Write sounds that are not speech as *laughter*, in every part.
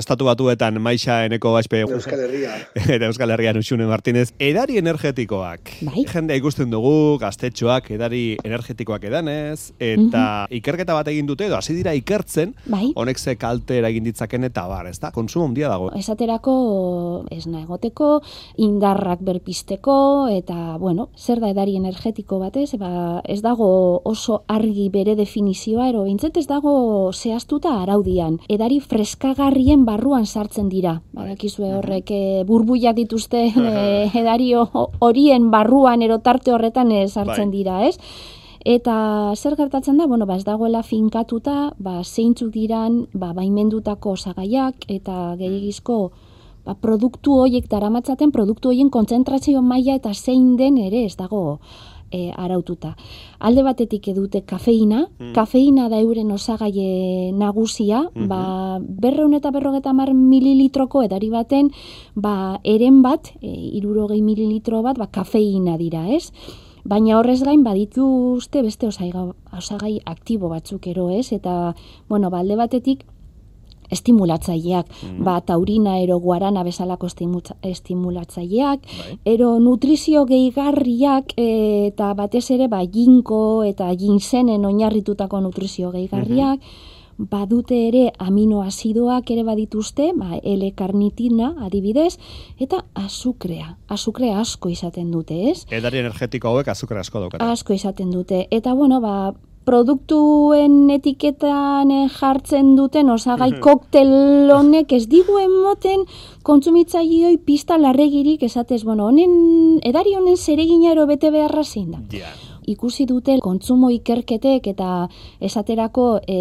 Estatu batuetan maixa eneko aspe Euskal Herria. *laughs* eta Euskal Herrian Uxune Martinez. Edari energetikoak. Bai. Jende ikusten dugu, gaztetxoak edari energetikoak edanez, eta ikerketa bat egin dute, edo hasi dira ikertzen, Bai. honek ze kalte eragin ditzaken eta bar, ez da? Konsumo handia dago. Esaterako esna egoteko, indarrak berpisteko, eta, bueno, zer da edari energetiko batez, ba, ez dago oso argi bere definizioa, ero bintzet ez dago zehaztuta araudian. Edari freskagarrien barruan sartzen dira. Badakizue horrek eh, burbuiak dituzte *laughs* eh, edari ho- horien barruan ero tarte horretan eh, sartzen Bai. dira, ez? Eta zer gertatzen da, bueno, ba, ez dagoela finkatuta, ba, zeintzuk diran, ba, baimendutako osagaiak eta gehiagizko ba, produktu horiek daramatzaten, produktu horien kontzentrazio maila eta zein den ere ez dago e, araututa. Alde batetik edute kafeina, kafeina da euren osagaie nagusia, ba, berreun eta berrogeta mar mililitroko edari baten, ba, eren bat, e, irurogei mililitro bat, ba, kafeina dira, ez? Baina horrez gain badituzte beste osaiga, osagai aktibo batzuk ero ez, eta, bueno, ba, alde batetik, estimulatzaileak, ba, taurina ero guarana bezalako estimulatzaileak, ero nutrizio gehigarriak e, eta batez ere ba, jinko eta jinsenen oinarritutako nutrizio gehigarriak, badute ere aminoazidoak ere badituzte, ba, L-karnitina adibidez, eta azukrea. Azukrea asko izaten dute, ez? Edari energetiko hauek azukre asko daukate. asko izaten dute. Eta bueno, ba, produktuen etiketan eh, jartzen duten osagai koktel honek ez digu emoten kontsumitzaileoi pista larregirik esatez, bueno, honen edari honen zeregina ero bete beharra zein da Ja. Ikusi dute kontsumo ikerketek eta esaterako e,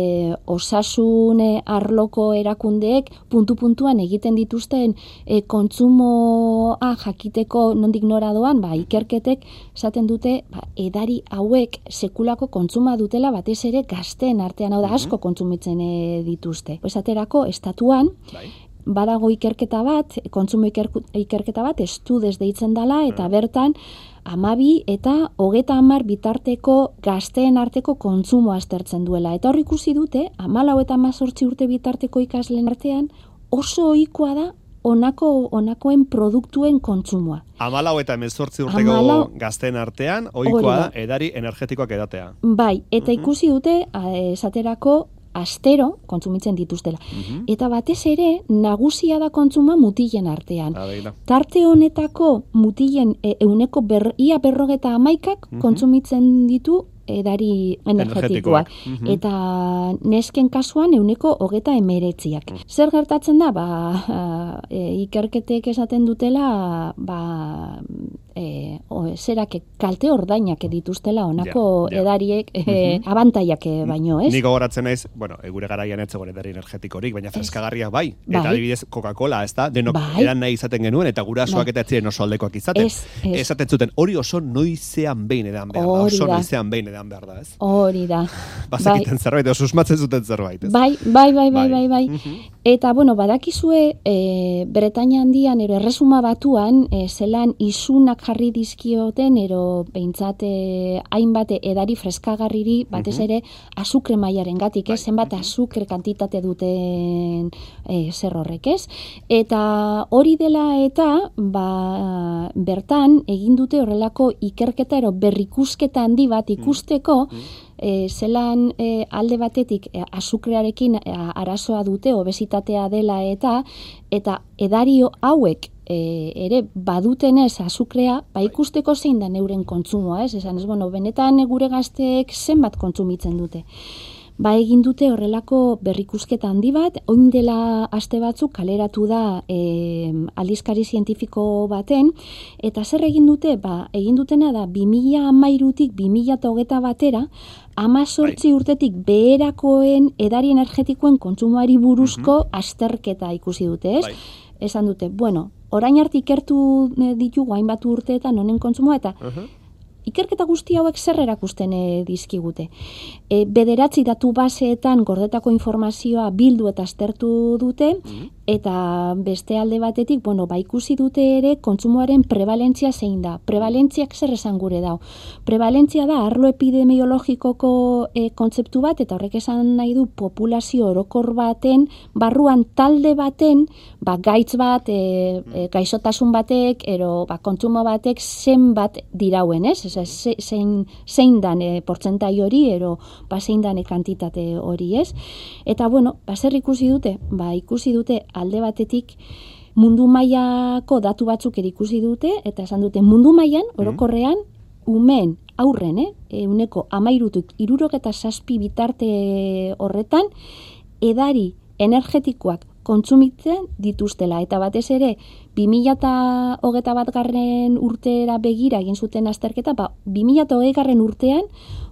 osasun eh, arloko erakundeek puntu-puntuan egiten dituzten e, kontsumoa jakiteko nondik nora doan, ba, ikerketek esaten dute ba, edari hauek sekulako kontsuma dutela batez ere gazteen artean, hau da asko kontsumitzen e, dituzte. Esaterako estatuan, Bai. Badago ikerketa bat, kontsumo ikerketa bat, estudez deitzen dala, eta bertan, amabi eta hogeta hamar bitarteko gazteen arteko kontsumo aztertzen duela. Eta hor ikusi dute, amalau eta amazortzi urte bitarteko ikasleen artean, oso ohikoa da onako onakoen produktuen kontsumoa. Amalau eta emezortzi urteko Hamalau- gazten artean, ohikoa da, da. edari energetikoak edatea. Bai, eta ikusi dute, esaterako, astero kontsumitzen dituztela. Eta batez ere, nagusia da kontsuma mutilen artean. Begira. Tarte honetako mutilen e, euneko ber, ia berrogeta amaikak kontsumitzen ditu edari energetikoak. Energetikoak, mhm. Eta nesken kasuan euneko hogeta emeretziak. Zer gertatzen da, ba, *laughs* e, ikerketek esaten dutela, ba, e, o, zerak kalte ordainak dituztela honako Ja, ja. edariek e, abantaiak e, baino, ez? Nik gogoratzen naiz, bueno, gure garaian ez zegoen edari energetikorik, baina freskagarriak bai. Eta Bai. adibidez Coca-Cola, ez da, denok Bai. eran nahi izaten genuen, eta gurasoak Bai. eta ez ziren oso aldekoak izaten. Ez, ez. Esaten zuten, hori oso noizean behin edan behar da, oso noizean behin edan behar da, ez? Hori da. *laughs* Bazekiten zerbait, edo susmatzen zuten zerbait, ez? Bai, bai, bai, bai, Bai. bai, bai. Eta, bueno, badakizue, e, Bretaña handian, ero erresuma batuan, e, zelan isunak jarri dizkioten, ero behintzat e, hainbat edari freskagarriri, batez ere, azukre mailaren gatik, ez? Zenbat azukre kantitate duten e, zer horrek, ez? Eta hori dela eta, ba, bertan, egin dute horrelako ikerketa, ero berrikusketa handi bat ikusteko, e, zelan e, alde batetik e, azukrearekin e, arazoa dute obesitatea dela eta eta edario hauek e, ere badutenez azukrea, ba ikusteko zein da neuren kontsumoa, ez? Esan ez, bueno, benetan gure gazteek zenbat kontsumitzen dute. Ba egin dute horrelako berrikusketa handi bat, oin dela aste batzuk kaleratu da e, aldizkari zientifiko baten, eta zer egin dute? Ba, egin dutena da 2000 amairutik 2008 batera, amazortzi urtetik beherakoen edari energetikoen kontsumoari buruzko azterketa ikusi dute, ez? Bai. Esan dute, bueno, orain arte ikertu eh, ditugu hainbat urteetan honen kontsumoa eta ikerketa guzti hauek zer erakusten e, dizkigute. E, bederatzi datu baseetan gordetako informazioa bildu eta aztertu dute, eta beste alde batetik, bueno, ba ikusi dute ere kontsumoaren prevalentzia zein da. Prevalentziak zer esan gure dau. Prevalentzia da arlo epidemiologikoko e, kontzeptu bat eta horrek esan nahi du populazio orokor baten barruan talde baten, ba gaitz bat, e, e, gaixotasun batek ero ba kontsumo batek zen bat dirauen, ez? Osea, zein zein dan e, portzentai hori ero ba zein dan kantitate hori, ez? Eta bueno, ba zer ikusi dute? Ba ikusi dute alde batetik mundu mailako datu batzuk ere ikusi dute eta esan dute mundu mailan mm. orokorrean umen aurren, eh, euneko amairutuk iruroketa saspi bitarte horretan, edari energetikoak kontsumitzen dituztela. Eta batez ere, 2008 bat garren urtera begira egin zuten azterketa, ba, 2008 garren urtean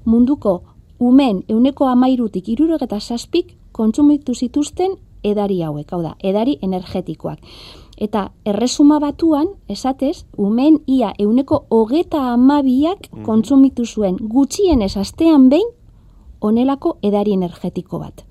munduko umen euneko amairutik iruroketa saspik kontsumitu zituzten edari hauek, hau da, edari energetikoak. Eta erresuma batuan, esatez, umen ia euneko hogeta amabiak mhm. kontsumitu zuen gutxienez astean behin onelako edari energetiko bat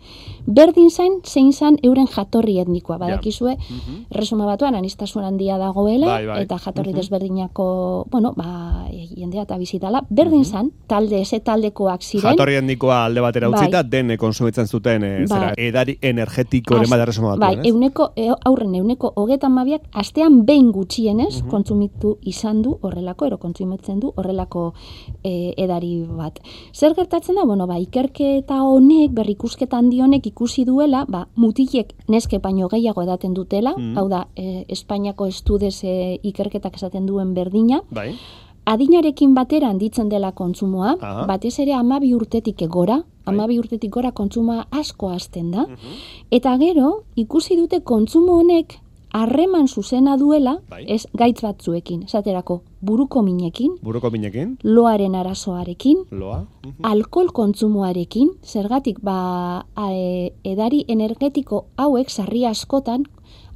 berdin zain, zein zan euren jatorri etnikoa. Badakizue, yeah. mm resuma batuan, anistasun handia dagoela, bai, bai. eta jatorri mm desberdinako, bueno, ba, jendea eta bizitala, berdin mm zan, talde, ese taldekoak ziren. Jatorri etnikoa alde batera bai. utzita, den konsumitzen zuten, e, zera, edari energetiko ere bada resuma batuan, bai, euneko, e, aurren, euneko hogetan mabiak, astean behin gutxienez, mm kontsumitu izan du horrelako, ero kontsumitzen du horrelako e, edari bat. Zer gertatzen da, bueno, ba, ikerketa honek, berrikusketa handi honek ikusi duela, ba, mutilek neske baino gehiago edaten dutela, mm. hau da, e, Espainiako estudez e, ikerketak esaten duen berdina, bai. adinarekin batera handitzen dela kontsumoa, Aha. batez ere amabi urtetik egora, bai. amabi urtetik gora kontsumoa asko hasten da, mhm. eta gero, ikusi dute kontsumo honek harreman zuzena duela, bai. ez gaitz batzuekin, esaterako buruko minekin, buruko minekin, loaren arazoarekin, loa, mhm. alkohol kontsumoarekin, zergatik ba e, edari energetiko hauek sarri askotan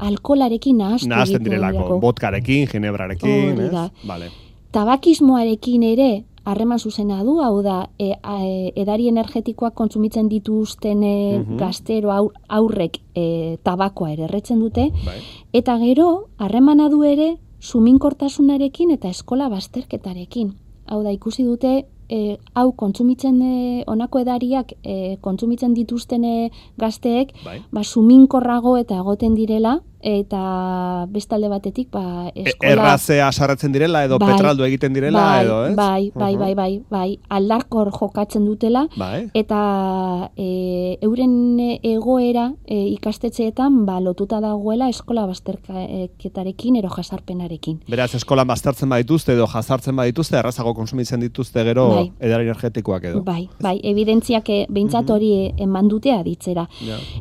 alkolarekin nahaztu Nahazten direlako, botkarekin, ginebrarekin, ez? Vale. Tabakismoarekin ere harreman zuzena du, hau da, e, e, edari energetikoak kontsumitzen dituzten e, mhm. gaztero aurrek e, tabakoa ere erretzen dute, bai. eta gero, harremana du ere, suminkortasunarekin eta eskola bazterketarekin. Hau da, ikusi dute, e, hau kontsumitzen e, onako edariak e, kontsumitzen dituzten gazteek, bai. ba, suminkorrago eta egoten direla, eta bestalde batetik ba e, eskola errazea sarratzen direla edo bai, petraldu egiten direla bai, edo ez? bai bai, bai bai bai. Aldarkor jokatzen dutela. Bai. eta e, euren egoera e, ikastetxeetan ba lotuta dagoela eskola bazterketarekin ero jasarpenarekin beraz eskola baztertzen badituzte edo jasartzen badituzte errazago konsumitzen dituzte gero bai. edar energetikoak edo. Bai bai evidentziak beintzat hori eman dute aditzera.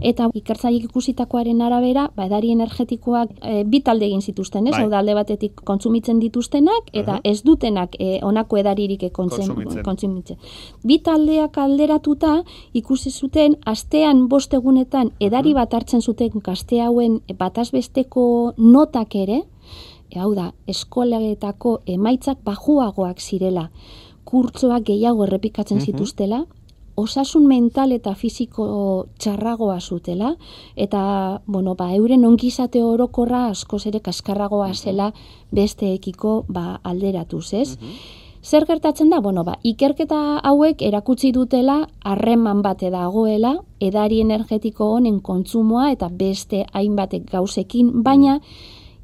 Eta ikertzaileek ikusitakoaren arabera ba edarien energetikoak e, bi talde egin zituzten, ez? Bai. Hau alde batetik kontsumitzen dituztenak eta uh -huh. ez dutenak e, honako edaririk e, kontsumitzen. kontsumitzen. Bi taldeak alderatuta ikusi zuten astean bost egunetan edari bat hartzen zuten gazte hauen batazbesteko notak ere, e, hau da, eskolagetako emaitzak bajuagoak zirela kurtzoak gehiago errepikatzen zituztela, osasun mental eta fisiko txarragoa zutela, eta, bueno, ba, euren ongizate orokorra askoz ere kaskarragoa zela besteekiko ba, alderatuz, ez? Zer gertatzen da? Bueno, ba, ikerketa hauek erakutsi dutela harreman bate dagoela, edari energetiko honen kontsumoa eta beste hainbatek gauzekin, baina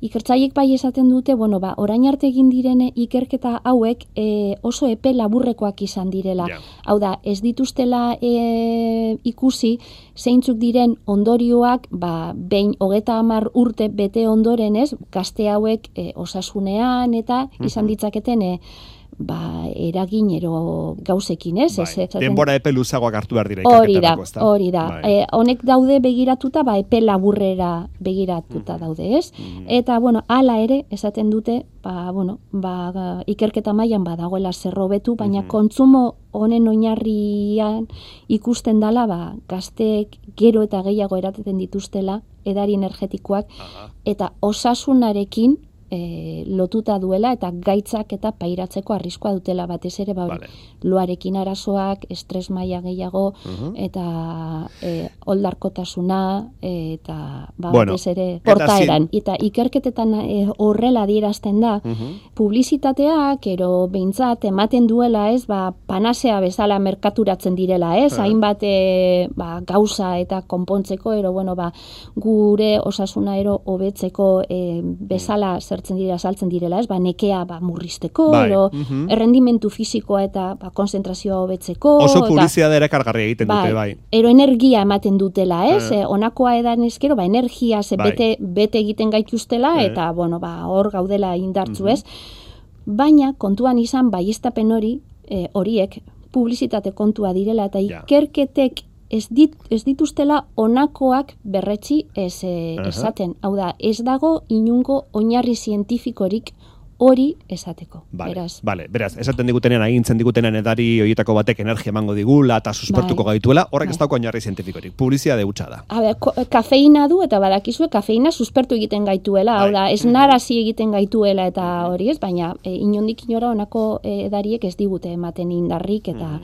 ikertzaiek bai esaten dute, bueno, ba, orain arte egin direne ikerketa hauek e, oso epe laburrekoak izan direla. Hau da, ez dituztela e, ikusi zeintzuk diren ondorioak, ba, behin hogeta hamar urte bete ondoren ez, gazte hauek e, osasunean eta izan ditzaketen e, ba, eragin ero gauzekin, ez? Bai. ez Denbora epe luzagoak hartu behar dira Hori da, hori da. Bai. E, honek daude begiratuta, ba, epe laburrera begiratuta mm. daude, ez? Mm. Eta, bueno, ala ere, esaten dute, ba, bueno, ba, ikerketa mailan ba, dagoela zerrobetu, baina mm. kontsumo honen oinarrian ikusten dala, ba, gazteek gero eta gehiago erateten dituztela, edari energetikoak, eta osasunarekin, e, lotuta duela eta gaitzak eta pairatzeko arriskoa dutela batez ere ba Vale. loarekin arazoak, estres maila gehiago Mhm. eta e, oldarkotasuna eta ba Bueno, batez ere eta portaeran eta ikerketetan e, horrela adierazten da Mhm. publizitateak ero behintzat ematen duela, ez, ba, panasea bezala merkaturatzen direla, ez, Ah. hainbat e, ba, gauza eta konpontzeko, ero, bueno, ba, gure osasuna ero hobetzeko e, bezala zertzen dira, saltzen direla, ez, ba, nekea ba, murrizteko, Bai, ero, mhm. errendimentu fisikoa eta ba, konzentrazioa hobetzeko. Oso eta- publizidade erakargarria egiten dute, bai. Ero energia ematen dutela, ez? Eh. Eh, honakoa edan eskero, ba, energia ze Bai. bete, bete egiten gaituztela, Eh. eta, bueno, ba, hor gaudela indartzu, ez? Baina, kontuan izan, baiestapen hori, eh, horiek, publizitate kontua direla, eta ikerketek ez, dit, ez dituztela honakoak berretzi ez eh, Aha. esaten. Hau da, ez dago inungo oinarri zientifikorik hori esateko. Vale, Beraz, vale, beraz, esaten digutenean, agintzen digutenean edari horietako batek energia emango digula eta suspertuko Bai. gaituela, horrek ez Bai. dauko oinarri zientifikorik. Publizia hutsa da. A ber, kafeina du eta badakizue kafeina suspertu egiten gaituela, hau da, Bai. ez narazi egiten gaituela eta hori ez, baina e, inondik inora honako e, edariek ez digute ematen indarrik eta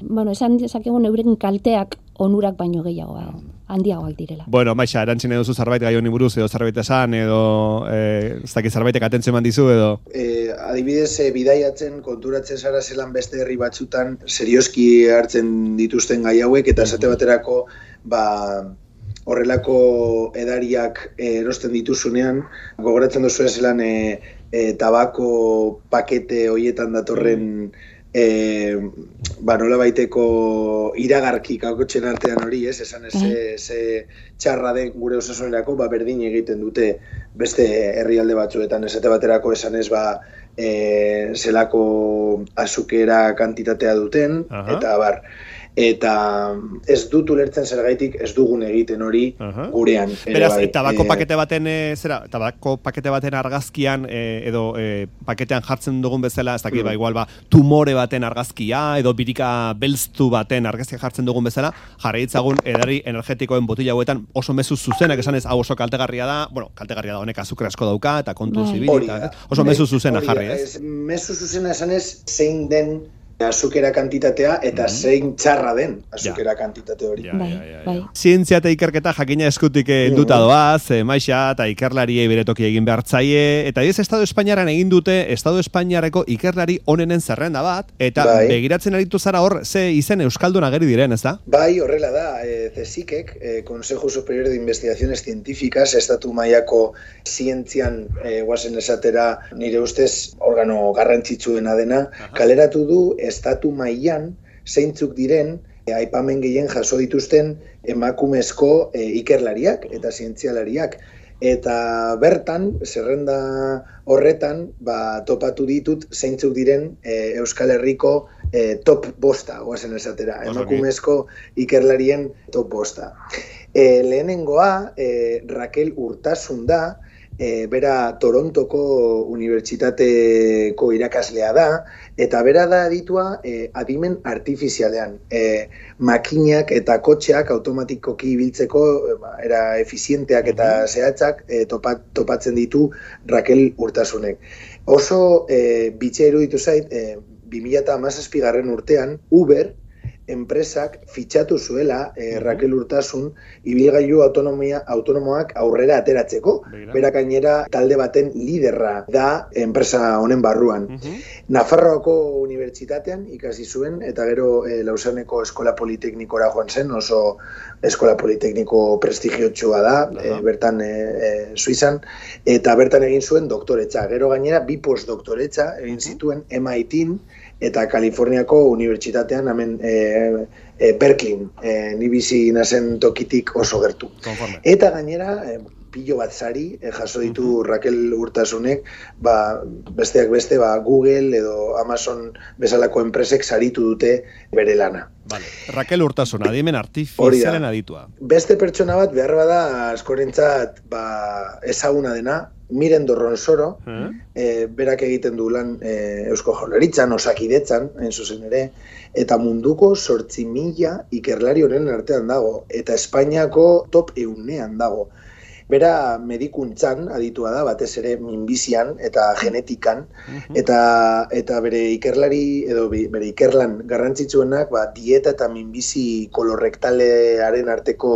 bueno, esan dezakegun euren kalteak onurak baino gehiago handiagoak direla. Bueno, Maixa, erantzine duzu zerbait gai honi buruz edo zerbait esan edo eh, ez dakit zerbaitek atentzio eman dizu edo E, adibidez, e, bidaiatzen, konturatzen zara zelan beste herri batzutan serioski hartzen dituzten gai hauek, eta esate baterako, ba, horrelako edariak erosten dituzunean, gogoratzen duzu zelan e, e, tabako pakete hoietan datorren e, ba, nola baiteko iragarki kakotxen artean hori, ez, esan ez, ze, ze txarra den gure osasunerako, ba, berdin egiten dute beste herrialde batzuetan, esate baterako esan ez, ba, e, zelako azukera kantitatea duten, Aha. eta bar, eta ez dut ulertzen zergaitik ez dugun egiten hori Aha. gurean. ere Beraz, bai. tabako Eh, pakete baten, e, zera, tabako pakete baten argazkian e, edo e, paketean jartzen dugun bezala, ez dakit, Mm. ba, igual, ba, tumore baten argazkia edo birika belztu baten argazkia jartzen dugun bezala, jarri ditzagun edari energetikoen botila hauetan oso mezu zuzenak esan ez, hau oso kaltegarria da, bueno, kaltegarria da honek azukre asko dauka eta kontu Bai. zibili, Hori eta, da. ez? oso mezu zuzena jarri, ez? Mezu zuzena esan ez, zein den azukera kantitatea eta zein txarra den azukera kantitate hori. Ja, bai, ja, ja, ja. bai. Zientzia eta ikerketa jakina eskutik eh, helduta doaz, e, maixa eta ikerlariei beretoki egin behartzaie, eta ez Estado Espainiaran egin dute Estado Espainiareko ikerlari onenen zerrenda bat, eta Bai. begiratzen aritu zara hor, ze izen Euskaldun ageri diren, ez da? Bai, horrela da, e, CSIC-ek, e, Consejo Superior de Investigaciones Científicas, estatu mailako zientzian e, guazen esatera nire ustez organo garrantzitsuena dena, kaleratu du estatu mailan zeintzuk diren e, aipamen gehien jaso dituzten emakumezko e, ikerlariak eta zientzialariak. Eta bertan, zerrenda horretan, ba, topatu ditut zeintzuk diren e, Euskal Herriko e, top bosta, guazen esatera, emakumezko ikerlarien top bosta. E, lehenengoa, e, Raquel Urtasun da, e, bera Torontoko unibertsitateko irakaslea da, eta bera da aditua e, adimen artifizialean. E, makinak eta kotxeak automatikoki ibiltzeko e, ba, era efizienteak eta zehatzak e, topa, topatzen ditu Raquel Urtasunek. Oso e, bitxe iruditu zait, e, 2017 garren urtean, Uber, enpresak fitxatu zuela eh, Raquel Urtasun ibilgailu autonomia autonomoak aurrera ateratzeko. Begira. Bera gainera talde baten liderra da enpresa honen barruan. Mhm. Nafarroako unibertsitatean ikasi zuen eta gero e, Lausaneko Eskola Politeknikora joan zen, oso Eskola Politekniko prestigiotsua da, Aha. e, bertan e, e, Suizan, eta bertan egin zuen doktoretza. Gero gainera bi postdoktoretza egin zituen MIT-n eta Kaliforniako unibertsitatean hemen e, e, Berkeley, e, ni bizi nazen tokitik oso gertu. Konforme. Eta gainera, e, pilo bat sari e, jaso ditu Raquel Urtasunek, ba, besteak beste ba, Google edo Amazon bezalako enpresek saritu dute bere lana. Vale. Raquel Urtasuna, adimen artifizialen aditua. Beste pertsona bat behar bada askorentzat ba, ezaguna dena, Miren Dorronsoro, Eh? e, berak egiten du lan e, Eusko Jaurlaritzan, osakidetzan, hain zuzen ere, eta munduko sortzi mila ikerlari honen artean dago, eta Espainiako top eunean dago. Bera medikuntzan aditua da, batez ere minbizian eta genetikan, eta eta bere ikerlari edo bere ikerlan garrantzitsuenak ba, dieta eta minbizi kolorektalearen arteko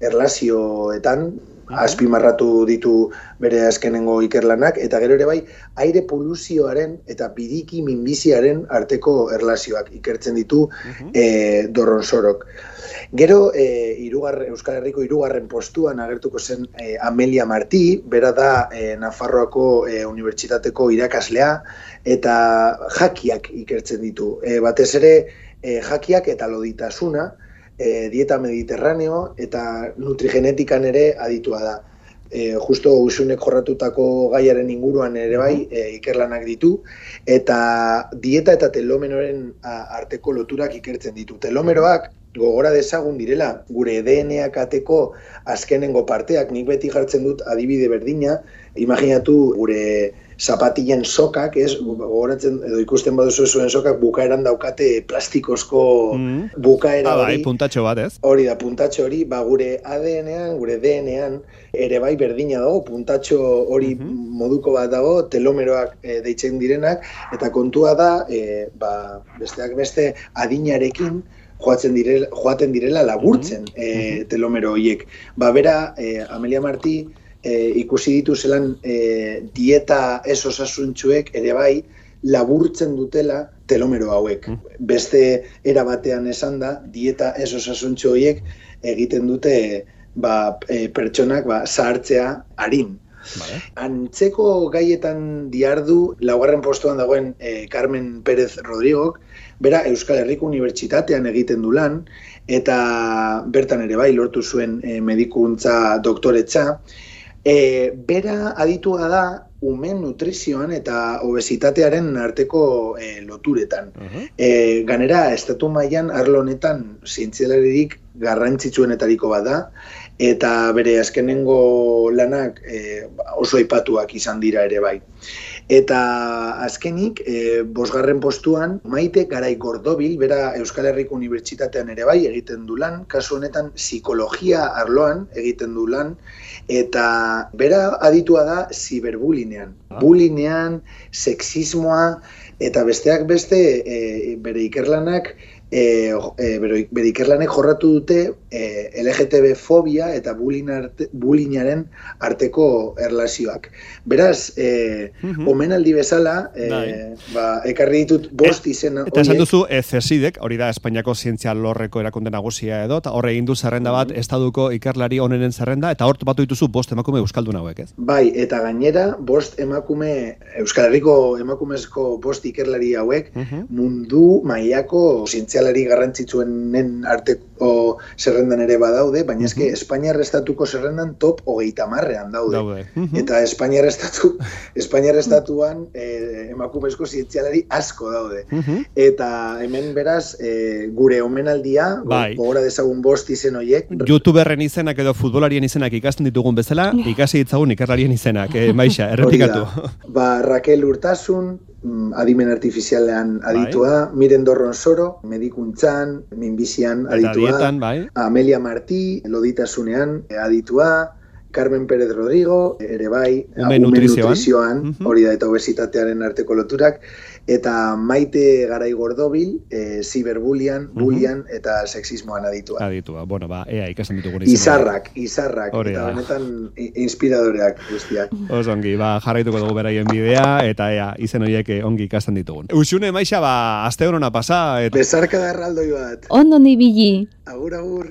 erlazioetan, azpimarratu ditu bere azkenengo ikerlanak, eta gero ere bai, aire poluzioaren eta bidiki minbiziaren arteko erlazioak ikertzen ditu uh dorron sorok. Gero, e, irugar, Euskal Herriko irugarren postuan agertuko zen e, Amelia Martí, bera da e, Nafarroako e, Unibertsitateko irakaslea, eta jakiak ikertzen ditu. E, batez ere, e, jakiak eta loditasuna, e, dieta mediterraneo eta nutrigenetikan ere aditua da. E, justo usunek jorratutako gaiaren inguruan ere bai e, ikerlanak ditu, eta dieta eta telomenoren arteko loturak ikertzen ditu. Telomeroak gogora dezagun direla, gure DNA kateko azkenengo parteak, nik beti jartzen dut adibide berdina, imaginatu gure zapatilen sokak, ez, gogoratzen, edo ikusten baduzu zuen sokak, bukaeran daukate plastikozko mm. bukaera ah, bai, puntatxo bat, ez? Hori da, puntatxo hori, ba, gure ADN-ean, gure DNA-an, ere bai berdina dago, puntatxo hori mhm. moduko bat dago, telomeroak e, deitzen direnak, eta kontua da, e, ba, besteak beste adinarekin, joatzen direla, joaten direla laburtzen mm -hmm. telomero horiek. Ba, bera, e, Amelia Marti, e, ikusi ditu zelan e, dieta ez osasuntxuek ere bai laburtzen dutela telomero hauek. Beste era batean esan da, dieta ez osasuntxu horiek egiten dute ba, e, pertsonak ba, zahartzea harin. Vale. Antzeko gaietan diardu, laugarren postuan dagoen e, Carmen Pérez Rodrigok, bera Euskal Herriko Unibertsitatean egiten du lan, eta bertan ere bai lortu zuen e, medikuntza doktoretza. E, bera aditua da umen nutrizioan eta obesitatearen arteko e, loturetan. Uh ganera, estatu mailan arlo honetan zientzialaririk garrantzitsuenetariko bada, eta bere azkenengo lanak e, oso aipatuak izan dira ere bai. Eta azkenik, e, bosgarren postuan, maite garai gordobil, bera Euskal Herriko Unibertsitatean ere bai egiten du lan, kasu honetan psikologia arloan egiten du lan, eta bera aditua da ziberbulinean. Ah. Bulinean, sexismoa, eta besteak beste e, bere ikerlanak e, e, bere ikerlanek jorratu dute e, LGTB fobia eta bulinaren arteko erlazioak. Beraz, e, mm omenaldi bezala, e, ba, ekarri ditut bost izen... Eta esan duzu, e, CESIDek, hori da Espainiako zientzia lorreko erakunde nagusia edo, eta horre egin du zerrenda bat, mm estaduko ikerlari onenen zerrenda, eta hort batu dituzu bost emakume euskaldun hauek, ez? Bai, eta gainera, bost emakume, Euskal Herriko emakumezko bost ikerlari hauek, mundu mailako zientzia sozialari garrantzitsuenen arteko zerrendan ere badaude, baina eske uh Espainiar estatuko zerrendan top hogeita marrean daude. daude. Eta Espainiar estatu, Espainiar estatuan eh, emakumezko zientzialari asko daude. Eta hemen beraz, eh, gure omenaldia, bai. gogora dezagun bost izen horiek. Youtuberren izenak edo futbolarien izenak ikasten ditugun bezala, *laughs* ikasi ditzagun ikerlarien izenak, eh, maixa, errepikatu. Ba, Raquel Urtasun, adimen artifizialean bai. aditua, miren dorron soro, medikuntzan, minbizian aditua, bai. Amelia Martí, loditasunean aditua, Carmen Pérez Rodrigo, ere bai, nutrizioan, hori da eta obesitatearen arteko loturak, eta maite garai gordobil, e, ziberbulian, bulian, eta sexismoan aditua. Aditua, bueno, ba, ea, ikasen ditugu Izarrak, izarrak, eta benetan inspiradoreak guztiak. Os ongi, ba, jarraituko dugu beraien bidea, eta ea, izen horiek ongi ikasten ditugun. Usune, maixa, ba, azte honona pasa. Et... Bezarka da erraldoi bat. Ondo ni bili. Agur, agur.